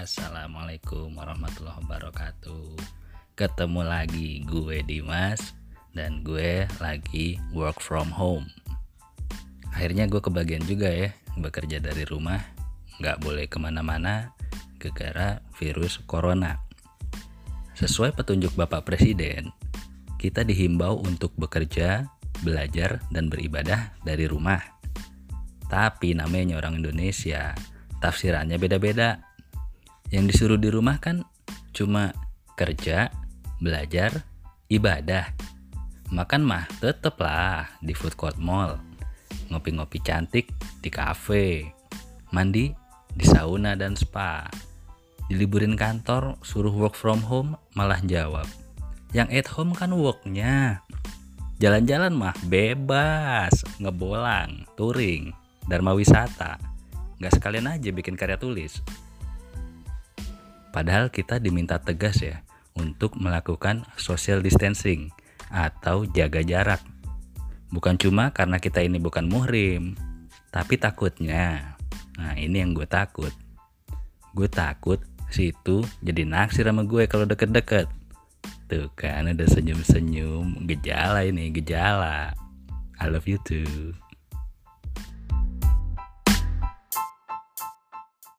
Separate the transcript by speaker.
Speaker 1: Assalamualaikum warahmatullahi wabarakatuh. Ketemu lagi gue Dimas Dan gue lagi work from home. Akhirnya gue kebagian juga ya Bekerja dari rumah Gak boleh ke mana-mana Gegara virus corona. Sesuai petunjuk Bapak Presiden Kita dihimbau untuk bekerja, belajar, dan beribadah dari rumah. Tapi namanya orang Indonesia tafsirannya beda-beda. Yang disuruh di rumah kan cuma kerja, belajar, ibadah. Makan mah tetep lah di food court mall. Ngopi-ngopi cantik di cafe. Mandi di sauna dan spa. Diliburin kantor, suruh work from home, malah jawab. Yang at home kan worknya. Jalan-jalan mah bebas, ngebolang, touring, dharma wisata nggak sekalian aja bikin karya tulis. Padahal kita diminta tegas ya untuk melakukan social distancing atau jaga jarak. Bukan cuma karena kita ini bukan muhrim, tapi takutnya. Nah ini yang gue takut. Gue takut situ jadi naksir sama gue kalau deket-deket. Tuh kan ada senyum-senyum, gejala ini, gejala. I love you too.